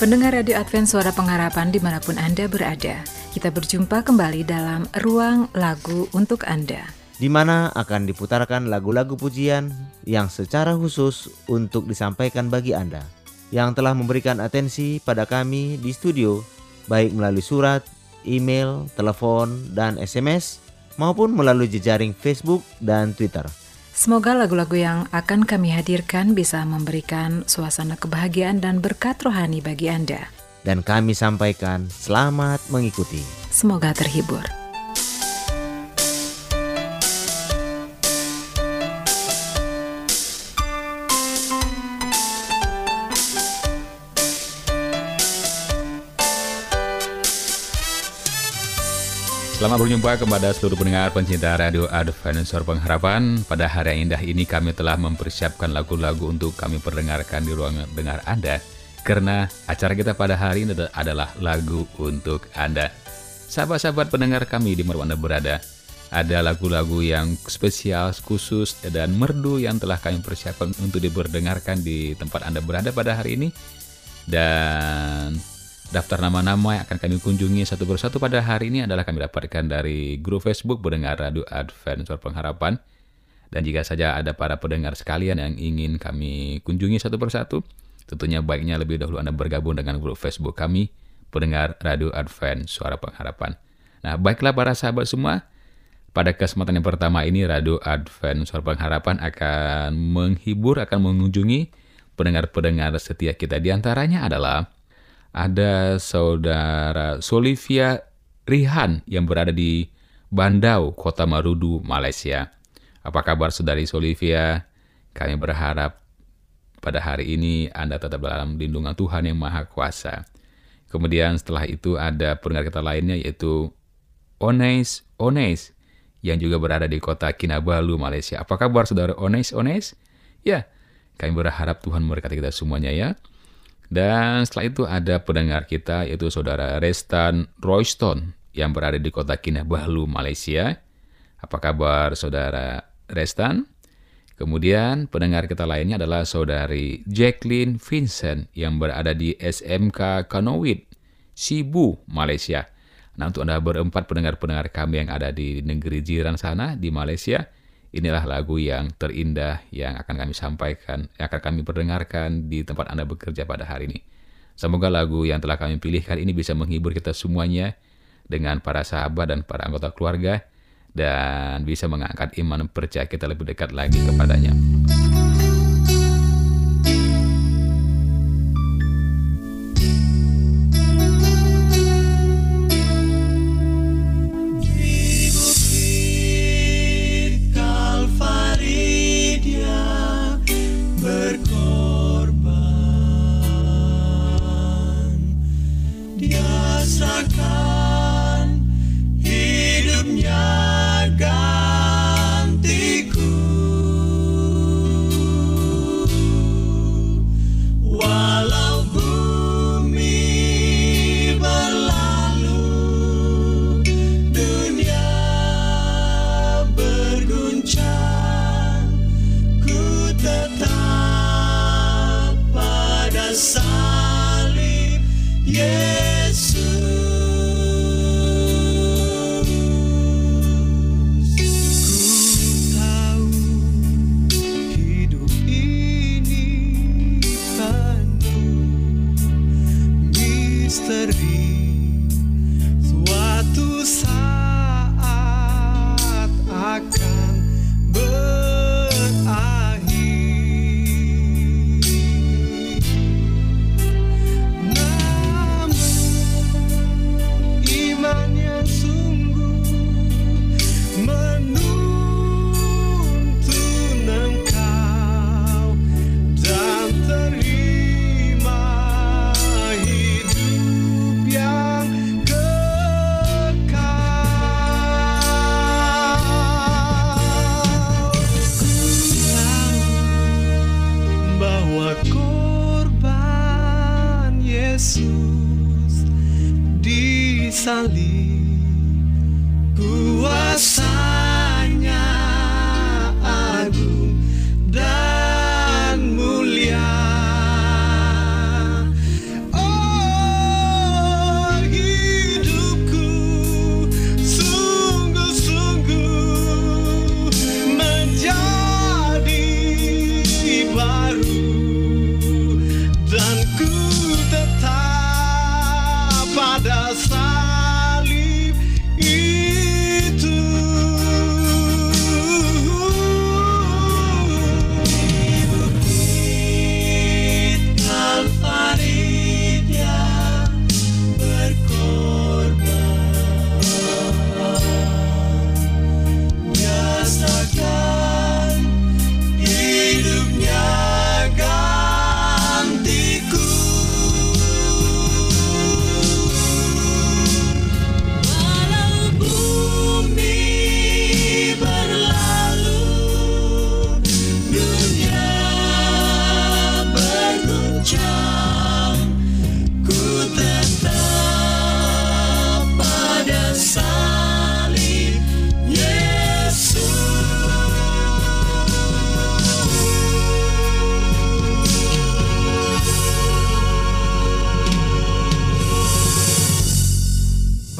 Pendengar Radio Advent Suara Pengharapan di mana pun Anda berada, kita berjumpa kembali dalam Ruang Lagu untuk Anda. Di mana akan diputarkan lagu-lagu pujian yang secara khusus untuk disampaikan bagi Anda yang telah memberikan atensi pada kami di studio, baik melalui surat, email, telepon, dan SMS, maupun melalui jejaring Facebook dan Twitter. Semoga lagu-lagu yang akan kami hadirkan bisa memberikan suasana kebahagiaan dan berkat rohani bagi Anda. Dan kami sampaikan selamat mengikuti. Semoga terhibur. Selamat berjumpa kepada seluruh pendengar pencinta Radio Advent Suara Pengharapan. Pada hari yang indah ini kami telah mempersiapkan lagu-lagu untuk kami perdengarkan di ruang dengar Anda. Karena acara kita pada hari ini adalah lagu untuk Anda. Sahabat-sahabat pendengar kami di mana berada, ada lagu-lagu yang spesial, khusus, dan merdu yang telah kami persiapkan untuk diperdengarkan di tempat Anda berada pada hari ini. Dan Daftar nama-nama yang akan kami kunjungi satu persatu pada hari ini adalah kami dapatkan dari grup Facebook pendengar Radio Advent Suara Pengharapan. Dan jika saja ada para pendengar sekalian yang ingin kami kunjungi satu persatu, tentunya baiknya lebih dahulu Anda bergabung dengan grup Facebook kami, pendengar Radio Advent Suara Pengharapan. Nah, baiklah para sahabat semua, pada kesempatan yang pertama ini Radio Advent Suara Pengharapan akan menghibur, akan mengunjungi pendengar-pendengar setia kita. Di antaranya adalah ada saudara Solivia Rihan yang berada di Bandau, Kota Marudu, Malaysia. Apa kabar saudari Solivia? Kami berharap pada hari ini Anda tetap dalam lindungan Tuhan yang Maha Kuasa. Kemudian setelah itu ada pendengar kita lainnya yaitu Ones Ones yang juga berada di kota Kinabalu, Malaysia. Apa kabar saudara Ones Ones? Ya, kami berharap Tuhan memberkati kita semuanya ya. Dan setelah itu ada pendengar kita yaitu saudara Restan Royston yang berada di kota Kinabalu, Malaysia. Apa kabar saudara Restan? Kemudian pendengar kita lainnya adalah saudari Jacqueline Vincent yang berada di SMK Kanowit, Sibu, Malaysia. Nah untuk Anda berempat pendengar-pendengar kami yang ada di negeri jiran sana di Malaysia, Inilah lagu yang terindah yang akan kami sampaikan, yang akan kami perdengarkan di tempat Anda bekerja pada hari ini. Semoga lagu yang telah kami pilihkan ini bisa menghibur kita semuanya dengan para sahabat dan para anggota keluarga dan bisa mengangkat iman percaya kita lebih dekat lagi kepadanya.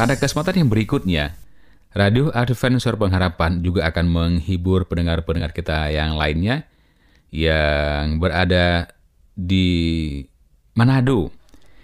Pada kesempatan yang berikutnya, Radio Advent Pengharapan juga akan menghibur pendengar-pendengar kita yang lainnya yang berada di Manado.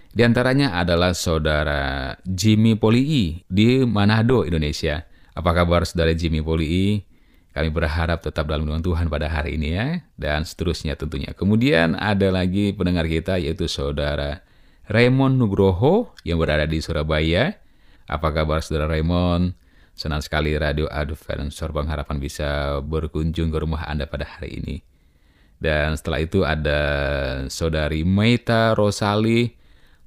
Di antaranya adalah saudara Jimmy Polii di Manado, Indonesia. Apa kabar saudara Jimmy Polii? Kami berharap tetap dalam lindungan Tuhan pada hari ini ya, dan seterusnya tentunya. Kemudian ada lagi pendengar kita yaitu saudara Raymond Nugroho yang berada di Surabaya. Apa kabar saudara Raymond? Senang sekali Radio Advent Sorbang Harapan bisa berkunjung ke rumah Anda pada hari ini. Dan setelah itu ada saudari Meita Rosali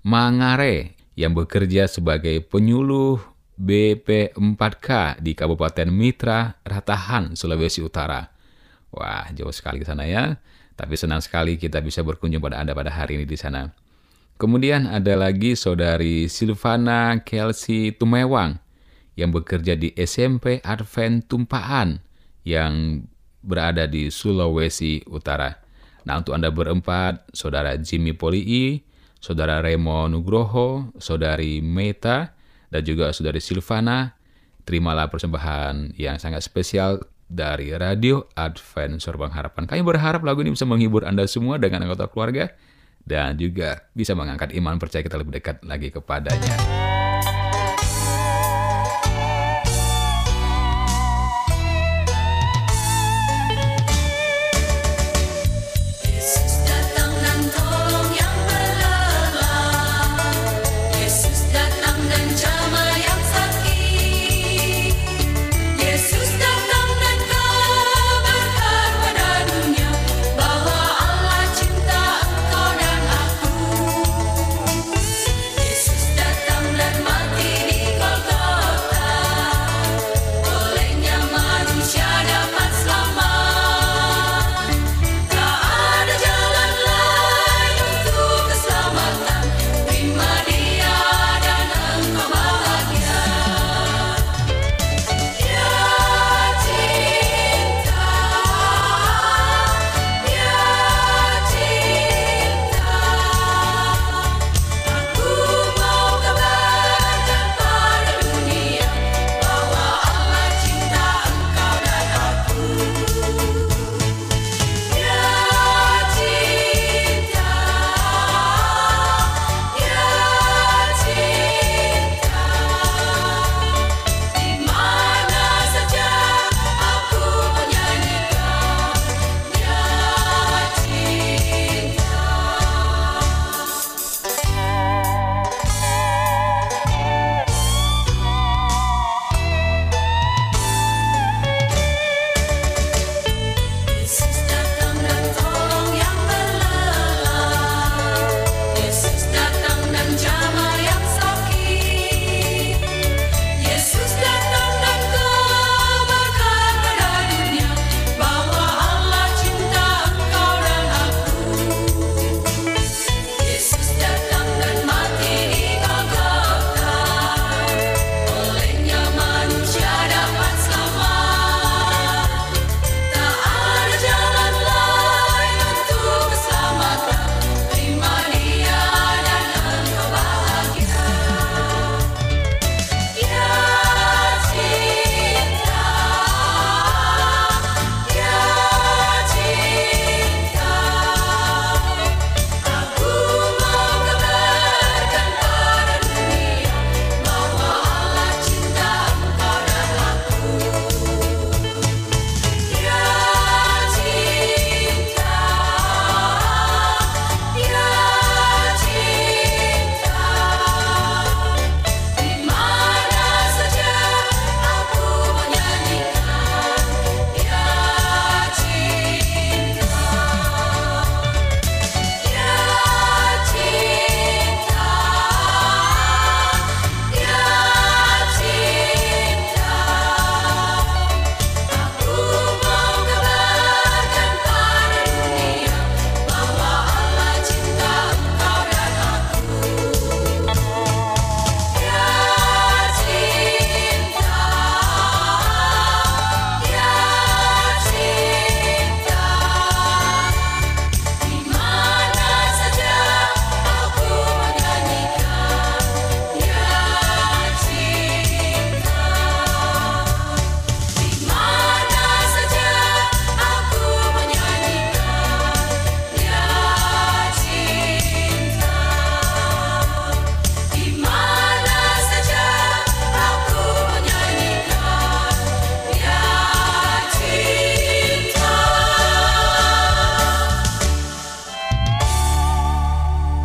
Mangare yang bekerja sebagai penyuluh BP4K di Kabupaten Mitra, Ratahan, Sulawesi Utara. Wah, jauh sekali ke sana ya. Tapi senang sekali kita bisa berkunjung pada Anda pada hari ini di sana. Kemudian ada lagi saudari Silvana Kelsey Tumewang yang bekerja di SMP Advent Tumpaan yang berada di Sulawesi Utara. Nah untuk Anda berempat, saudara Jimmy Polii, saudara Remo Nugroho, saudari Meta, dan juga saudari Silvana, terimalah persembahan yang sangat spesial dari Radio Advent Sorbang Harapan. Kami berharap lagu ini bisa menghibur Anda semua dengan anggota keluarga dan juga bisa mengangkat iman percaya kita lebih dekat lagi kepadanya.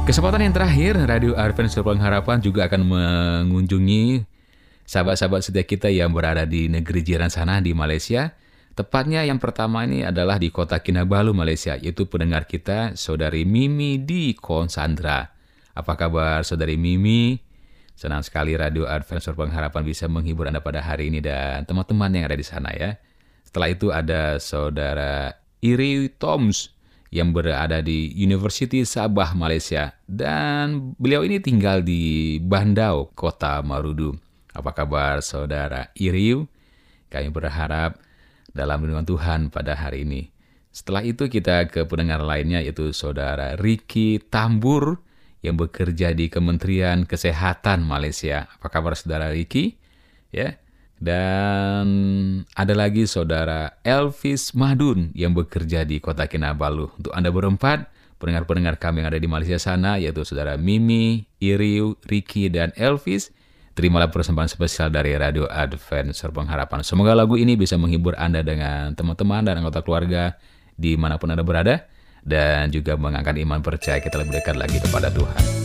Kesempatan yang terakhir, Radio Advent Suara Pengharapan juga akan mengunjungi sahabat-sahabat setia kita yang berada di negeri jiran sana di Malaysia. Tepatnya yang pertama ini adalah di kota Kinabalu, Malaysia, yaitu pendengar kita, Saudari Mimi di Konsandra. Apa kabar Saudari Mimi? Senang sekali Radio Advent Pengharapan bisa menghibur Anda pada hari ini dan teman-teman yang ada di sana ya. Setelah itu ada Saudara Iri Toms yang berada di University Sabah, Malaysia. Dan beliau ini tinggal di Bandau, kota Marudu. Apa kabar saudara Iriu? Kami berharap dalam lindungan Tuhan pada hari ini. Setelah itu kita ke pendengar lainnya yaitu saudara Ricky Tambur yang bekerja di Kementerian Kesehatan Malaysia. Apa kabar saudara Ricky? Ya, dan ada lagi saudara Elvis Madun yang bekerja di kota Kinabalu. Untuk Anda berempat, pendengar-pendengar kami yang ada di Malaysia sana, yaitu saudara Mimi, Iriu, Ricky, dan Elvis. Terimalah persembahan spesial dari Radio Advent Serpong Harapan. Semoga lagu ini bisa menghibur Anda dengan teman-teman dan anggota keluarga di mana pun Anda berada. Dan juga mengangkat iman percaya kita lebih dekat lagi kepada Tuhan.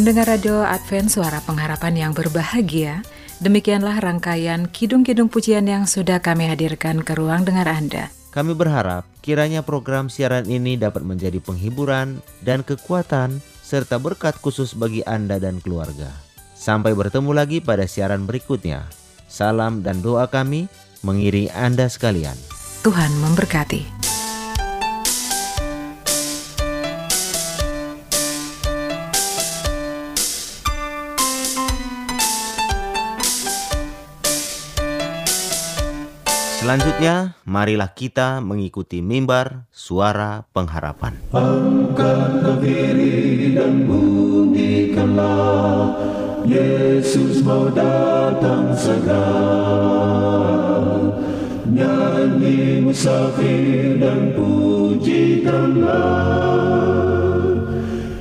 Pendengar radio Advent Suara Pengharapan yang berbahagia, demikianlah rangkaian kidung-kidung pujian yang sudah kami hadirkan ke ruang dengar Anda. Kami berharap kiranya program siaran ini dapat menjadi penghiburan dan kekuatan serta berkat khusus bagi Anda dan keluarga. Sampai bertemu lagi pada siaran berikutnya. Salam dan doa kami mengiringi Anda sekalian. Tuhan memberkati. Selanjutnya, marilah kita mengikuti mimbar suara pengharapan. Angkat diri dan bunyikanlah, Yesus mau datang segera. Nyanyi musafir dan pujikanlah,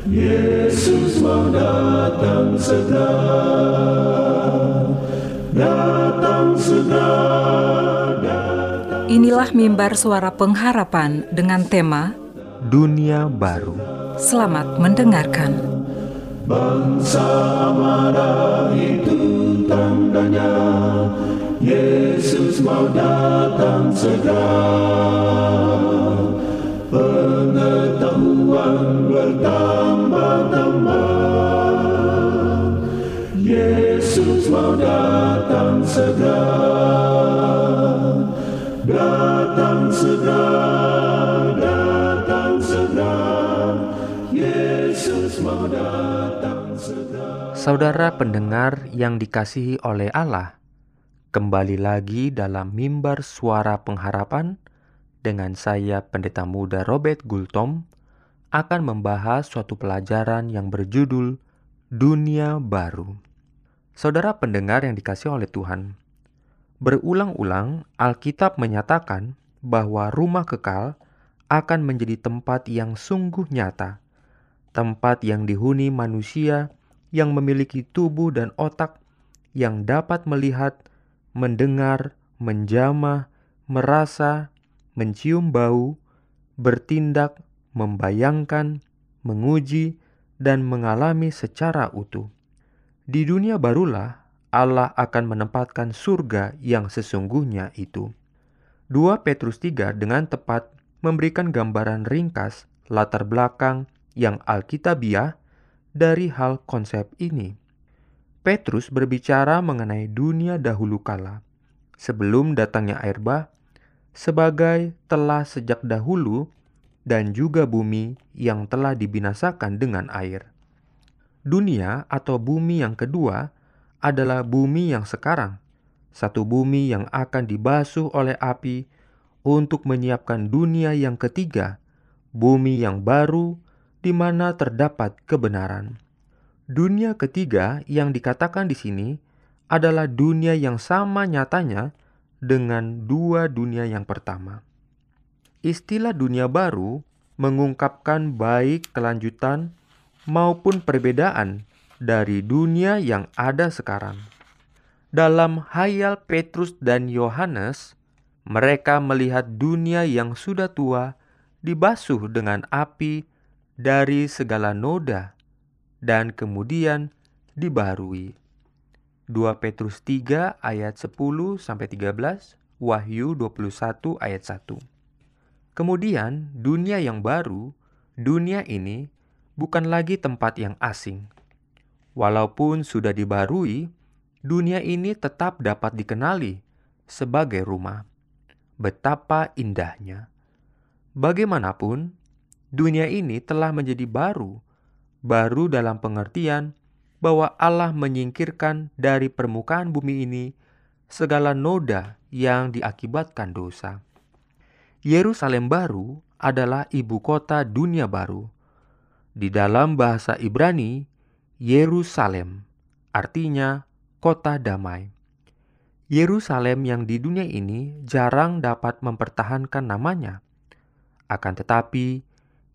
Yesus mau datang segera. Datang segera. Inilah mimbar suara pengharapan dengan tema Dunia Baru. Selamat mendengarkan. Bangsa marah itu tandanya Yesus mau datang segera Pengetahuan bertambah-tambah Yesus mau datang segera Saudara pendengar yang dikasihi oleh Allah, kembali lagi dalam mimbar suara pengharapan dengan saya Pendeta Muda Robert Gultom akan membahas suatu pelajaran yang berjudul Dunia Baru. Saudara pendengar yang dikasih oleh Tuhan, Berulang-ulang Alkitab menyatakan bahwa rumah kekal akan menjadi tempat yang sungguh nyata, tempat yang dihuni manusia yang memiliki tubuh dan otak yang dapat melihat, mendengar, menjamah, merasa, mencium bau, bertindak, membayangkan, menguji, dan mengalami secara utuh. Di dunia barulah Allah akan menempatkan surga yang sesungguhnya itu. 2 Petrus 3 dengan tepat memberikan gambaran ringkas latar belakang yang alkitabiah dari hal konsep ini. Petrus berbicara mengenai dunia dahulu kala, sebelum datangnya air bah, sebagai telah sejak dahulu dan juga bumi yang telah dibinasakan dengan air. Dunia atau bumi yang kedua adalah bumi yang sekarang, satu bumi yang akan dibasuh oleh api untuk menyiapkan dunia yang ketiga, bumi yang baru di mana terdapat kebenaran. Dunia ketiga yang dikatakan di sini adalah dunia yang sama nyatanya dengan dua dunia yang pertama. Istilah dunia baru mengungkapkan baik kelanjutan maupun perbedaan dari dunia yang ada sekarang. Dalam hayal Petrus dan Yohanes, mereka melihat dunia yang sudah tua dibasuh dengan api dari segala noda dan kemudian dibarui. 2 Petrus 3 ayat 10 sampai 13, Wahyu 21 ayat 1. Kemudian dunia yang baru, dunia ini bukan lagi tempat yang asing, Walaupun sudah dibarui, dunia ini tetap dapat dikenali sebagai rumah. Betapa indahnya! Bagaimanapun, dunia ini telah menjadi baru, baru dalam pengertian bahwa Allah menyingkirkan dari permukaan bumi ini segala noda yang diakibatkan dosa. Yerusalem baru adalah ibu kota dunia baru. Di dalam bahasa Ibrani, Yerusalem, artinya kota damai. Yerusalem yang di dunia ini jarang dapat mempertahankan namanya. Akan tetapi,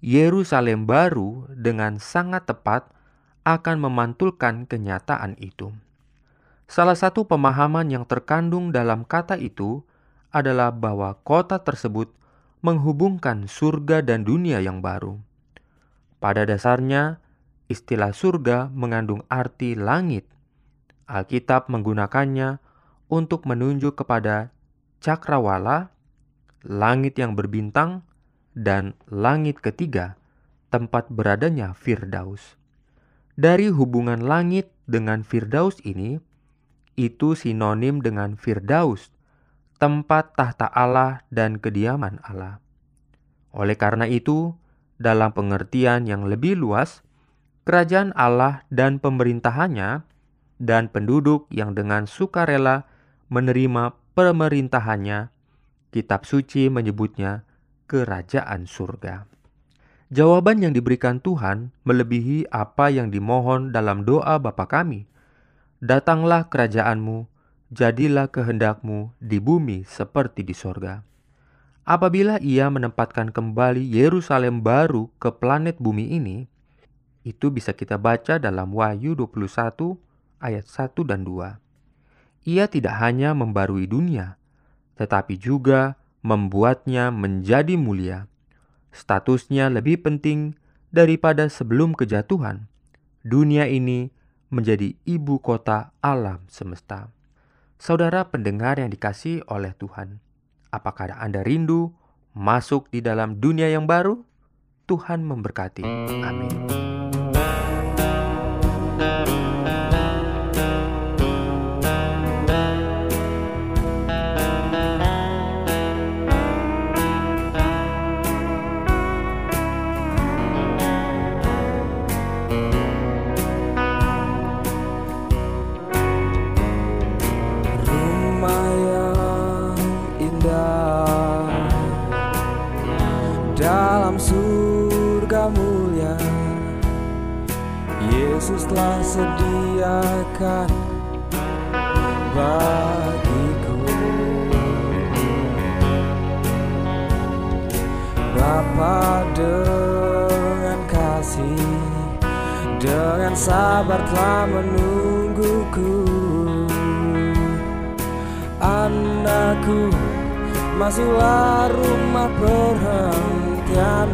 Yerusalem baru dengan sangat tepat akan memantulkan kenyataan itu. Salah satu pemahaman yang terkandung dalam kata itu adalah bahwa kota tersebut menghubungkan surga dan dunia yang baru. Pada dasarnya, Istilah surga mengandung arti langit. Alkitab menggunakannya untuk menunjuk kepada cakrawala, langit yang berbintang, dan langit ketiga, tempat beradanya Firdaus. Dari hubungan langit dengan Firdaus ini, itu sinonim dengan Firdaus, tempat tahta Allah dan kediaman Allah. Oleh karena itu, dalam pengertian yang lebih luas, kerajaan Allah dan pemerintahannya dan penduduk yang dengan sukarela menerima pemerintahannya, kitab suci menyebutnya kerajaan surga. Jawaban yang diberikan Tuhan melebihi apa yang dimohon dalam doa Bapa kami. Datanglah kerajaanmu, jadilah kehendakmu di bumi seperti di sorga. Apabila ia menempatkan kembali Yerusalem baru ke planet bumi ini, itu bisa kita baca dalam Wahyu 21 ayat 1 dan 2. Ia tidak hanya membarui dunia, tetapi juga membuatnya menjadi mulia. Statusnya lebih penting daripada sebelum kejatuhan. Dunia ini menjadi ibu kota alam semesta. Saudara pendengar yang dikasih oleh Tuhan, Apakah Anda rindu masuk di dalam dunia yang baru? Tuhan memberkati. Amin. Yesus telah sediakan bagiku. Bapa dengan kasih Dengan sabar telah menungguku. Anakku Masuklah rumah perhentianmu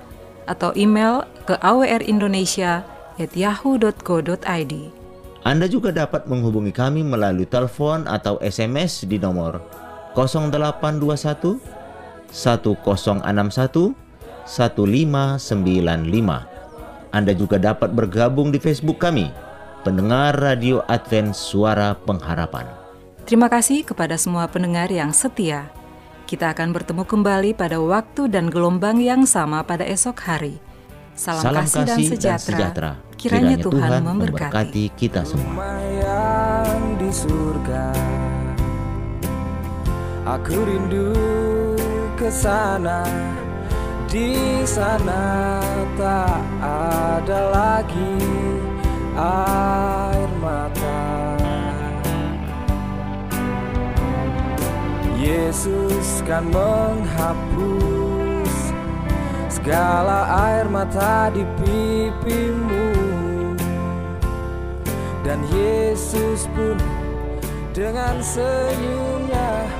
atau email ke awrindonesia@yahoo.co.id. Anda juga dapat menghubungi kami melalui telepon atau SMS di nomor 0821 1061 1595. Anda juga dapat bergabung di Facebook kami, pendengar Radio Advent Suara Pengharapan. Terima kasih kepada semua pendengar yang setia. Kita akan bertemu kembali pada waktu dan gelombang yang sama pada esok hari. Salam, Salam kasih, dan, sejahtera. sejahtera. Kiranya, Tuhan, memberkati. memberkati kita semua. Rumah yang di surga Aku rindu ke sana Di sana tak ada lagi air Yesus kan menghapus segala air mata di pipimu. Dan Yesus pun dengan senyumnya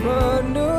menunggu